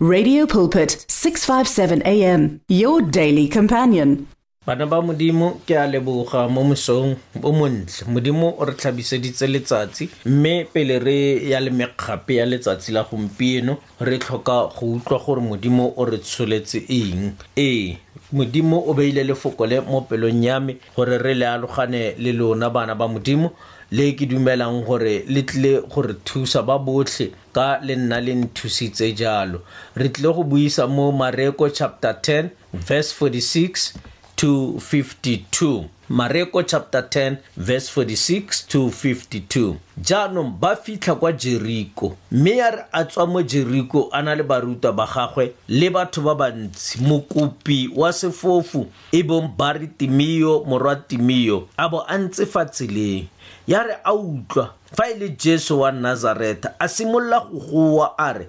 Radio Pulpit 657 AM your daily companion Bana ba modimo ke a leboga mo mosong o montle modimo o re tlhabiseditse letsatsi mme pele re ya le mekgape ya letsatsi la gompieno re tlhoka go utlwa gore modimo o re tsholetse eng ee modimo o beile lefoko le mo pelong ya me gore re le alogane le lona bana ba modimo le ke dumelang gore le tlile gore thusa ba botlhe ka le nna le nthusitse jalo re tlile go buisa mo mareko chapter 10 verse 46 to 52 mareko chapter 10 verse 46 to 52 jaanong ba fitlha kwa jeriko mme ya re a tswa mo jeriko a na le barutwa ba gagwe le batho ba bantsi mokopi wa sefofu e bong ba re timiyo morwa timiyo a bo a ntse fa tseleng ya re a utlwa fa e le jesu wa nazareta a simolola go goa a re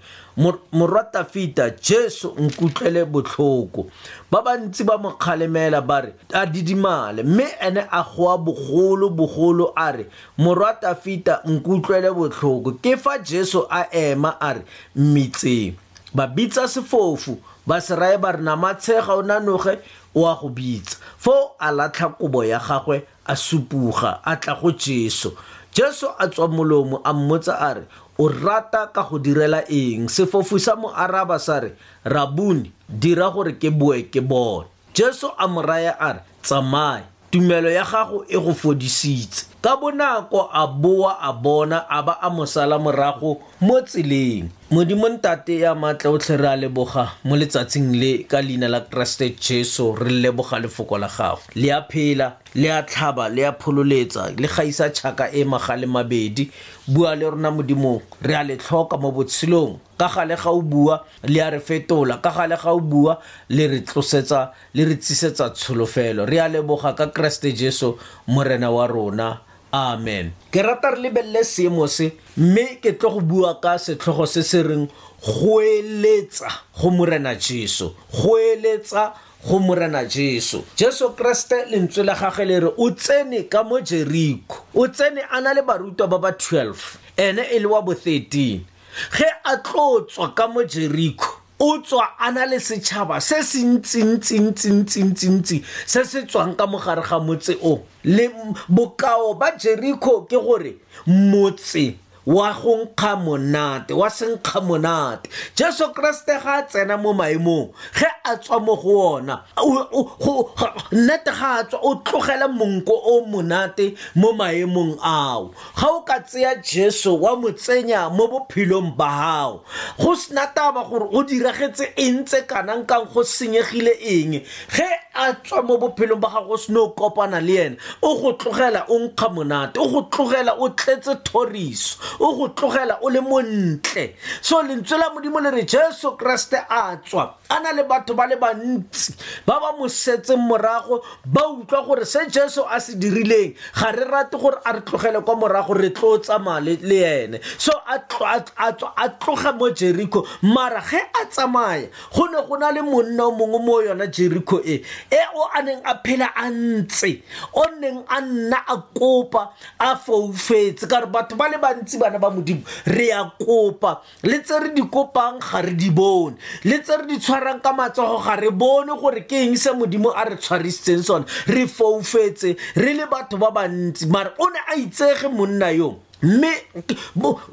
morwata fita jesu nkutlwele botlhoko ba bantsi ba mo kgalemela ba re a didimale mme ene a goa bogolo bogolo a re morwata fita nkutlwele botlhoko ke fa jesu a ema a re mmitseng ba bitsa sefofu ba se raye ba re namatshega o nanoge o a go bitsa foo a latlha kobo ya gagwe a supuga a tla go jesu jesu a tswa molomo a mmotsa a re o rata ka go direla eng sefofu sa mo araba sa re rabuni dira gore ke boe ke bone jesu a mo raya a re tsamaye tumelo ya gago e go fodisitse ka bonako a boa a bona a ba a mosala morago mo tseleng modimo ntate ya maatla o tlhe re a leboga mo letsatsing le ka leina la keresete jesu re leboga lefoko la gago le a phela le a tlhaba le a phololetsa le gaisa tšhaka e magale mabedi bua le rona modimong re a le tlhoka mo botshelong ka gale ga o bua le a re fetola ka gale ga o bua le re tlosetsa le re tsisetsa tsholofelo re a leboga ka keresete jesu morena wa rona amen ke rata re lebelele seemo se mme ke tlo go bua ka setlhogo se se reng go eletsa go morena jesu go eletsa go morena jesu jesu kriste lentswe la gage le re o tsene ka mo jeriko o tsene a na le barutwa ba ba 12 ene e le wa bo 13 ge a tlo tswa ka mo jeriko o tswa a na le setšhaba se se ntsintsintsintsintsintsintsi se se tswang ka mogare ga motse o le bokao ba jeriko ke gore motse wa go nkga monate wa senkga monate jesu kriste ga a tsena mo maemong ge a tswa mo go ona nnete ga a tswa o tlogela monko o monate mo maemong ao ga o ka tseya jesu wa mo tsenya mo bophelong ba gago go sena taba gore o diragetse eng tse kanang kang go senyegile eng ge a tswa mo bophelong ba gago sene o kopana le ene o go tlogela o nkga monate o go tlogela o tletse thoriso o go tlogela o le montle so lentswe la modimo le re jesu kriste a tswa a na le batho ba le bantsi ba ba mo setseng morago ba utlwa gore se jesu a se dirileng ga re rate gore a re tlogele kwa morago re tlo tsamaya le ene so a tloga mo jericho mara ge a tsamaya go ne go na le monna o mongwe mo yona jericho e e o a neng a phela a ntse o neng a nna a kopa a foufetse ka gore batho ba le bantsi bana ba modimo re ya kopa le tse re di kopang ga re di bone le tse re di tshwarang ka matsogo ga re bone gore ke eng se modimo a re tshwarisitseng sone re foufetse re le batho ba bantsi mare o ne a itsege monna yo mme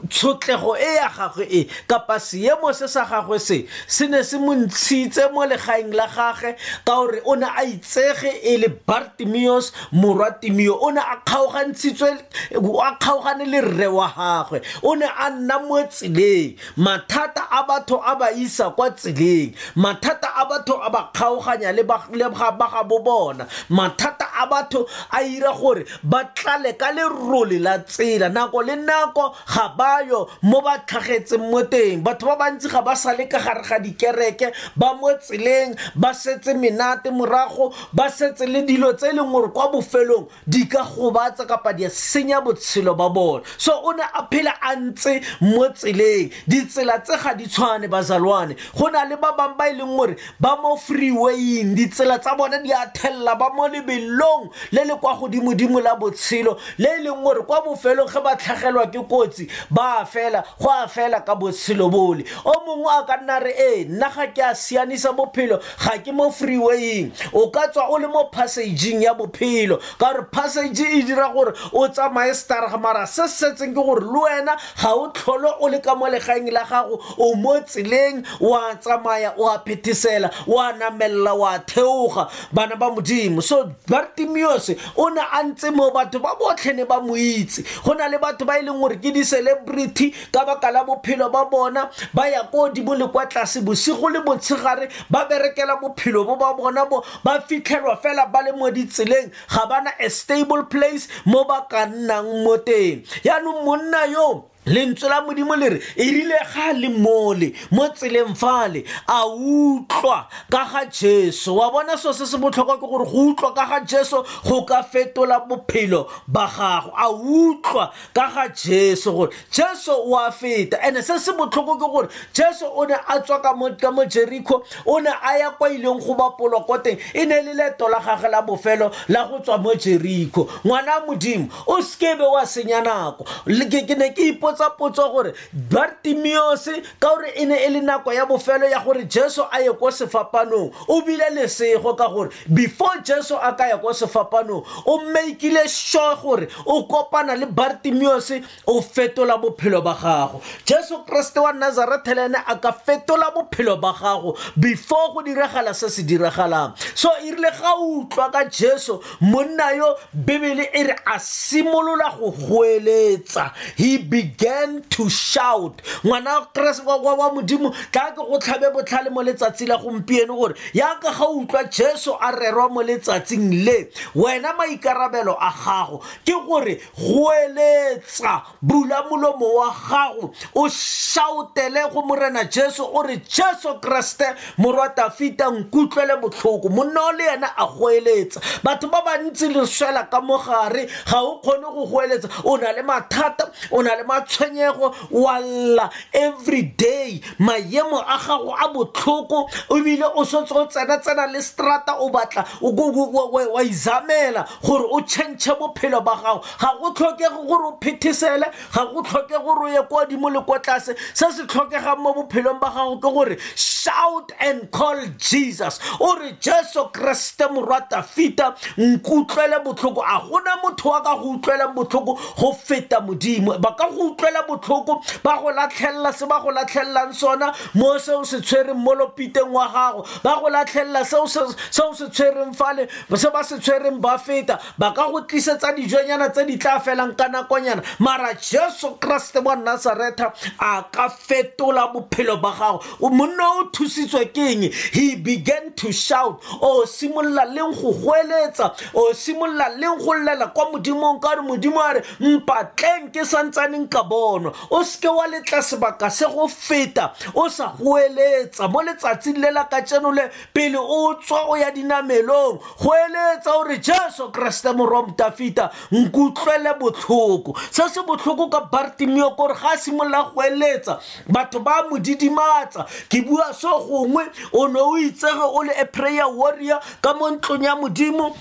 tshotlego e ya gagwe e kapa seemo se sa gagwe se se ne se mo ntshitse mo legaeng la gage ka gore o ne a itsege e le bartimeos morwa timeo o ne a kgaogantshitswe a kgaogane le rre wa gagwe o ne a nna mo tseleng mathata a batho a ba isa kwa tseleng mathata a batho a ba kgaoganya le ba ga bo bona mathata a batho a ira gore ba tlale ka lerole la tsela nako le nako ga bayo mo ba tlhagetseng mo teng batho ba bantsi ga ba sa le ka gare ga dikereke ba mo tseleng ba setse menate morago ba setse le dilo tse e leng gore kwa bofelong di ka gobatsa kapa di senya botshelo ba bone so o ne a phela a ntse mo tseleng ditsela tse ga di tshwane bazalwane go na le ba bangwe ba e leng gore ba mo freewaying ditsela tsa bone di a thelela ba mo lebelong le le kwa godimodimo la botshelo le e leng gore kwa bofelong ge ba tlhagelwa ke kotsi ba a fela go a fela ka botshelo bole o mongwe a ka nna re ee nna ga ke a sianisa bophelo ga ke mo freewaying o ka tswa o le mo passageng ya bophelo ka gore passage e dira gore o tsamaye starg mara se se setseng ke gore le wena ga o tlholo o le ka mo legaeng la gago o mo tseleng wa tsamaya wa phethesela wa namelela wa theoga bana ba modimo so bartimiose o ne a ntse mo batho ba botlhe ne ba mo itse go na le batho ba e leng gore ke di-celebrity ka baka la bophelo ba bona ba ya ko godimo le kwa tlase bosigo le motshegare ba berekela bophelo bo ba bona bo ba fitlhelwa fela ba le mo ditseleng ga bana a stable place mo ba ka nnang mo teng yaanong monna yoo lentswe la modimo le re e rile ga le mole mo tseleng fale a utlwa ka ga jesu wa bona so se se botlhokwa ke gore go utlwa ka ga jesu go ka fetola bophelo ba gago a utlwa ka ga jesu gore jesu o a feta and-e se se botlhoko ke gore jesu o ne a tswa ka mo jericho o ne a ya kwa ileng go bapolwa ko teng e ne le leto la gage la bofelo la go tswa mo jericho ngwana modimo o sekebe wa senya nako ke ne ke ipotsa potso gore bartimeose ka gore e ne e le nako ya bofelo ya gore jesu a ye ko sefapanong o bile lesego ka gore before jesu a ka ya ko sefapanong o makeile sure gore o kopana le bartimeose o fetola bophelo ba gago jesu kriste wa nazarethele ene a ka fetola bophelo ba gago before go diragala se se diragalang so e rile ga utlwa ka jesu monna yo bebele e re a simolola go goeletsa he began to shout ngwana wa modimo tla ke go tlhabe botlhale mo letsatsi la gompieno gore yaka ga o utlwa jesu a rerwa mo letsatsing le wena maikarabelo a gago ke gore goeletsa bula molomo wa gago o shaotele go morena jesu o re jesu kreste morwa tafita nkutlwele botlhoko monna o le yena a goeletsa batho ba bantsi le swela ka mogare ga o kgone go goeletsa o na le mathata o na le matshwenyego wa lla every day mayemo a gago a botlhoko ebile o setse o tsena-tsena le strata o batla wa izamela gore o change bophelo ba gago ga go tlhokege gore o phethesele ga go tlhoke gore o ye kwa dimo le kwa tlase se se tlhokegang mo bophelong ba gago ke gore shout and call jesus o re jesu kreste morwata fita nkutlwele botlhoko a gona motho wa ka go utlweleng botlhoko go feta modimo ba ka go utlwela botlhoko ba go latlhelela se ba go latlhelelang sona mo se o se tshwereng mo lopiteng wa gago ba go latlhelela se o se tshwereng fale se ba se tshwereng ba feta ba ka go tlisetsa dijonyana tse di tla felang ka nakonyana mara jesu kreste wa nazaretha a ka fetola bophelo ba gago monna o thusitswe ke eng he began to shout o simolola leng go goeletsa o simolola leng go llela kwa modimong ka re modimo a re mpatleng ke santsaneng ka bonwa o seke wa letla sebaka se go feta o sa goeletsa mo letsatsing le la ka tseno le pele o tswa o ya dinamelong go eletsa gore jesu keresete morwa motafita nkutlwele botlhoko se se botlhoko ka bartimeo kore ga a simolola go eletsa batho ba mo didimatsa ke bua so gongwe o ne o itsege o le a prayer warrior ka mo ntlong ya modimo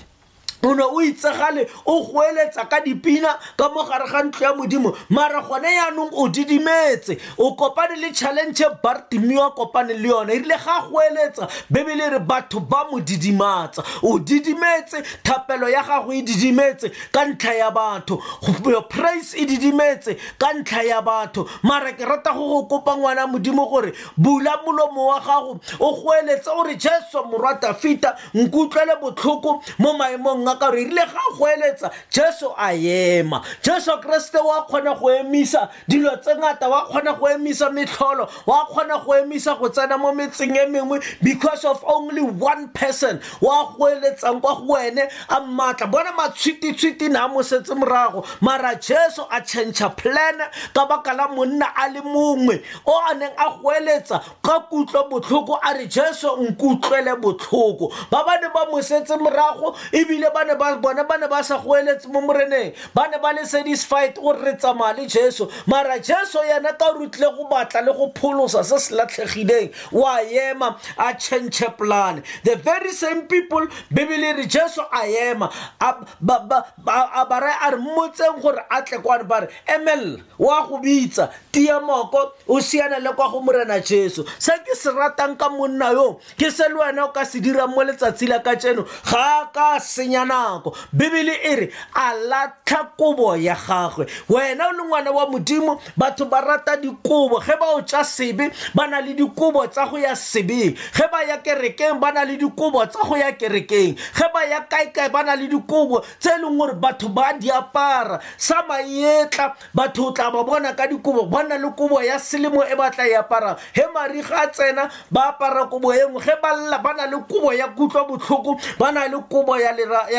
o ne o itsegale o goeletsa ka dipina ka mo gare ga ntlo ya modimo mara gone yaanong o didimetse o kopane le challenge e bartimeo a kopane le yone e rile ga goeletsa bebele e re batho ba mo didimatsa o didimetse thapelo ya gago e didimetse ka ntlha ya batho your praise e didimetse ka ntlha ya batho mara ke rata go go kopa ngwana modimo gore bula molomo wa gago o goeletse o re jesu morwa tafita nkutlwele botlhoko mo maemong a ka gore erile ga go eletsa jesu a ema jesu keresete wa kgona go emisa dilo tse ngata wa kgona go emisa metlholo wa kgona go emisa go tsena mo metseng e mengwe because of only one person wa go eletsang kwa go wene a mmatla bona matshwititshwiti ne a mosetse morago mara jesu a change plan ka baka la monna a le mongwe o a neng a go eletsa ga kutlwa botlhoko a re jesu nkutlwele botlhoko ba ba ne ba mosetse morago ebile bone ba ne ba sa goeletse mo moreneng ba ne ba le satisfied o re tsamaya le jesu mara jesu yena ka rutlile go batla le go pholosa se se latlhegileng wa ema a change plan the very same people bibele re jesu a ema a ba raya a re mmotseng gore a tle kwane ba re emelela wa go bitsa tia moko o siana le kwa go morena jesu se ke se ratang ka monna yo ke se le wena o ka se dirang mo letsatsi la ka tseno ga a ka senya nako bibele e re a latlha kobo ya gagwe wena o le ngwana wa modimo batho ba rata dikobo ge ba o tsa sebe ba na le dikobo tsa go ya sebeng ge ba ya kerekeng ba na le dikobo tsa go ya kerekeng ge ba ya kaekae ba na le dikobo tse e leng gore batho ba di apara sa maetla batho o tla ba bona ka dikobo ba nna le kobo ya selemo e ba tla e aparang he mariga a tsena ba apara kobo e nngwe ge ba lla ba na le kobo ya kutlwa botlhoko ba na le kobo ya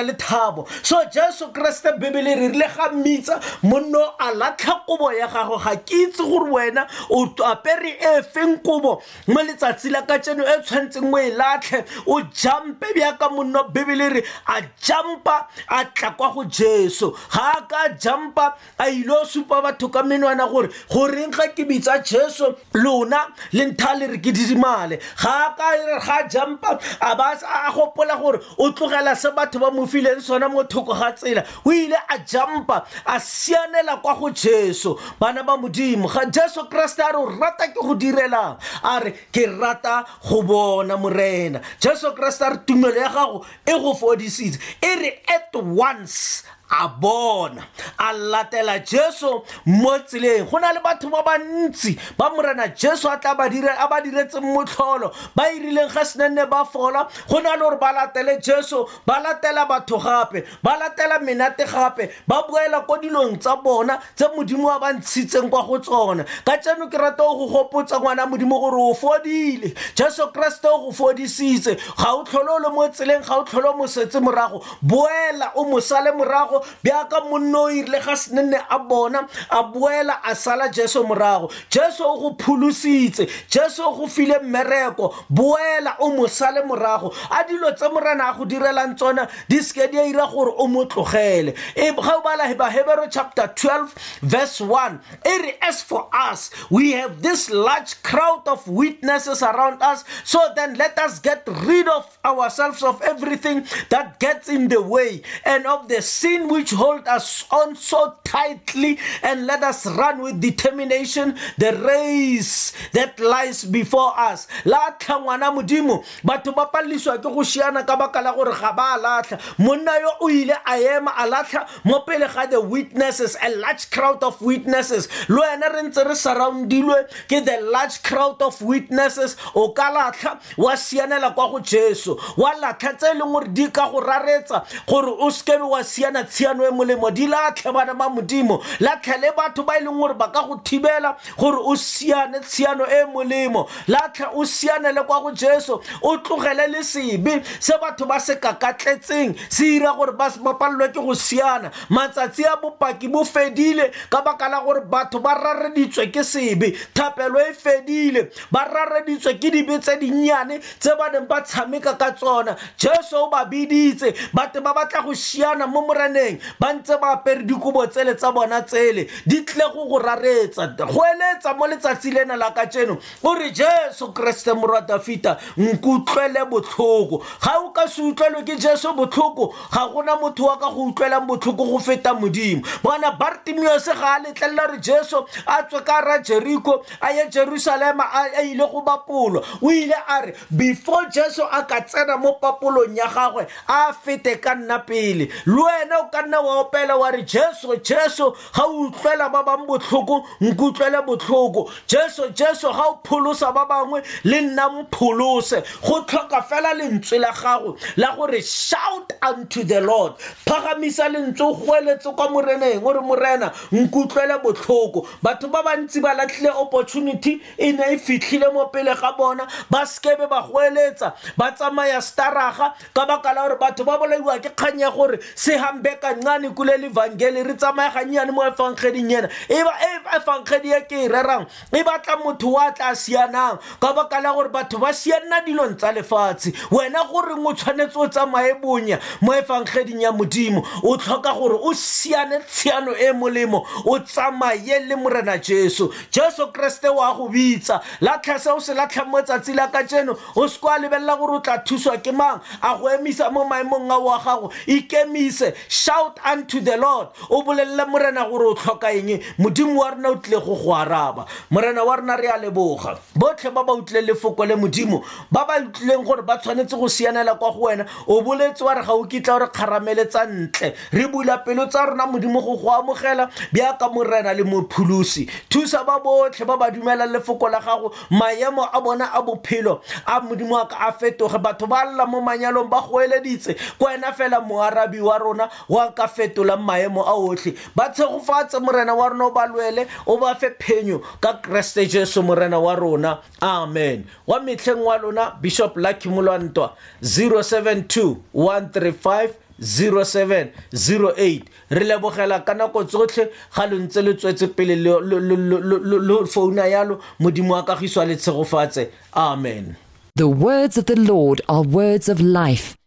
lethabo so jesu kriste bebele re rile ga mmitsa monno a latlha kobo ya gago ga ke itse gore wena o apere e feng kobo mo letsatsi la ka tseno e tshwanetseng o e latlhe o jampe bjaka monno bebele re a jampa a tla kwa go jesu ga a ka jampa a ile o supa batho ka menwana gore goreng ga ke bitsa jesu lona le ntha le re ke didimale ga a ka e ga jampa a ba a gopola gore o tlogela se batho ba mo fileng sona mo thoko ga tsela o ile a jampa a sianela kwa go jesu bana ba modimo ga jesu kreste a re o rata ke go direlang a re ke rata go bona morena jesu kreste a re tumelo ya gago e go fodisitse e re at once a bona a latela jesu mo tseleng go na le batho ba bantsi ba morena jesu a tla a ba diretseng motlholo ba irileng ga senenne ba fola go na le gore ba latele jesu ba latela batho gape ba latela menate gape ba boela ko dilong tsa bona tse modimo wa ba ntshitseng kwa go tsona ka tseno ke rata go gopotsa ngwana modimo gore o fodile jesu kreste o go fodisitse ga o tlhole o le mo tseleng ga o tlhole o mosetse morago boela o mosale morago bjaka monna o irile ga senenne a bona a boela a sala jesu morago jesu o go pholositse jesu o go file mmereko boela o mo sale morago a dilo tse morena a go direlang tsona di seke di a ira gore o mo tlogele e, ga o bala bahebero chapter 12 verse 1 e re as for us we have this large crowd of witnesses around us so then let us get rid of ourselves of everything that gets in the way and of the sin which hold us on so tightly and let us run with determination the race that lies before us latlha ngwana modimo batho ba palliswa ke go šiana ka baka la gore ga ba latlha monna yo o ile a ema a latlha mo pele ga the witnesses a large crowd of witnesses lo ene re ntse re surroundilwe ke the large crowd of witnesses o ka latlha wa sianela kwa go jesu wa latlha tse e leng gore di ka go raretsa gore o sekebe wa siana tshiano e molemo di latlhe bana ba modimo latlhele batho ba e leng gore ba ka go thibela gore o siane tshiano e molemo latlha o sianele kwa go jesu o tlogele le sebe se batho ba se kakatletseng se dira gore ba palelwe ke go siana matsatsi a bopaki bo fedile ka baka la gore batho ba rareditswe ke sebe thapelo e fedile ba rareditswe ke dibe tse dinnyane tse ba neng ba tshameka ka tsona jesu o ba biditse bate ba batla go siana mo moreneng ba ntse ba apere dikobo tsele tsa bona tsele di tle go go raretsa go eletsa mo letsatsi lena la ka tseno o re jesu keresete morwa dafita nkutlwele botlhoko ga o ka se utlwelwe ke jesu botlhoko ga gona motho wa ka go utlwelang botlhoko go feta modimo bona bartimiose ga a letlelela re jesu a tswe ka ra jeriko a ye jerusalema a ile go bapolo o ile a re before jesu a ka tsena mo papolong ya gagwe a fete ka nna pele le wena o ka nna wa opela wa re jesu jesu ga o utlwela ba bangwe botlhoko nkutlwele botlhoko jesu jesu ga o pholosa ba bangwe le nna mpholose go tlhoka fela lentswe la gago la gore shout unto the lord phagamisa lentswe o goeletse kwa moreneng o re morena nkutlwele botlhoko batho ba bantsi ba latlhile opportunity e ne e fitlhile mo pele ga bona ba sekebe ba goeletsa ba tsamaya staraga ka baka la gore batho ba bolaiwa ke kgang ya gore se hambe kancane kule levangeli re tsamaya gannyane mo efangeding ena e ba e efangedi e ke e rerang e batla motho wa tla sianang ka baka la gore batho ba sianna dilong tsa lefatshe wena gore o tshwanetse o tsamaye bonya mo efangeding ya modimo o tlhoka gore o siane tshiano e molemo o tsamaye le morena jesu jesu kreste wa go bitsa latlha se o se latlhang mo tsatsi la ka tseno o se kwa lebelela gore o tla thuswa ke mang a go emisa mo maemong a wa gago ikemise shout unto the lord o bolelele morena gore o tlhoka eng modimo wa rona o tlile go go araba morena wa rona re a leboga botlhe ba ba utlwileng lefoko le modimo ba ba utlwileng gore ba tshwanetse go sianela kwa go wena o boletse wa re ga o kitla gore kgaramele tsa ntle re bula pelo tsa rona modimo go go amogela bjaka morena le mopholosi thusa ba botlhe ba ba dumelang lefoko la gago maemo a bona a bophelo a modimo a ka a fetoge batho ba lla mo manyalong ba go eleditse ko wena fela moarabi wa rona wa ka fetolang maemo a otlhe ba tshegofatse morena wa rona o ba lwele o ba fe phenyo ka keresete jesu morena wa rona amen wa metlheng wa lona bishop lucky molwantwa 072 135 0708 re lebogela ka nako tsotlhe ga lo ntse lo tswetse pele lo founa yalo modimo wa kagiso a le tshegofatse amen the words of the lord are words of life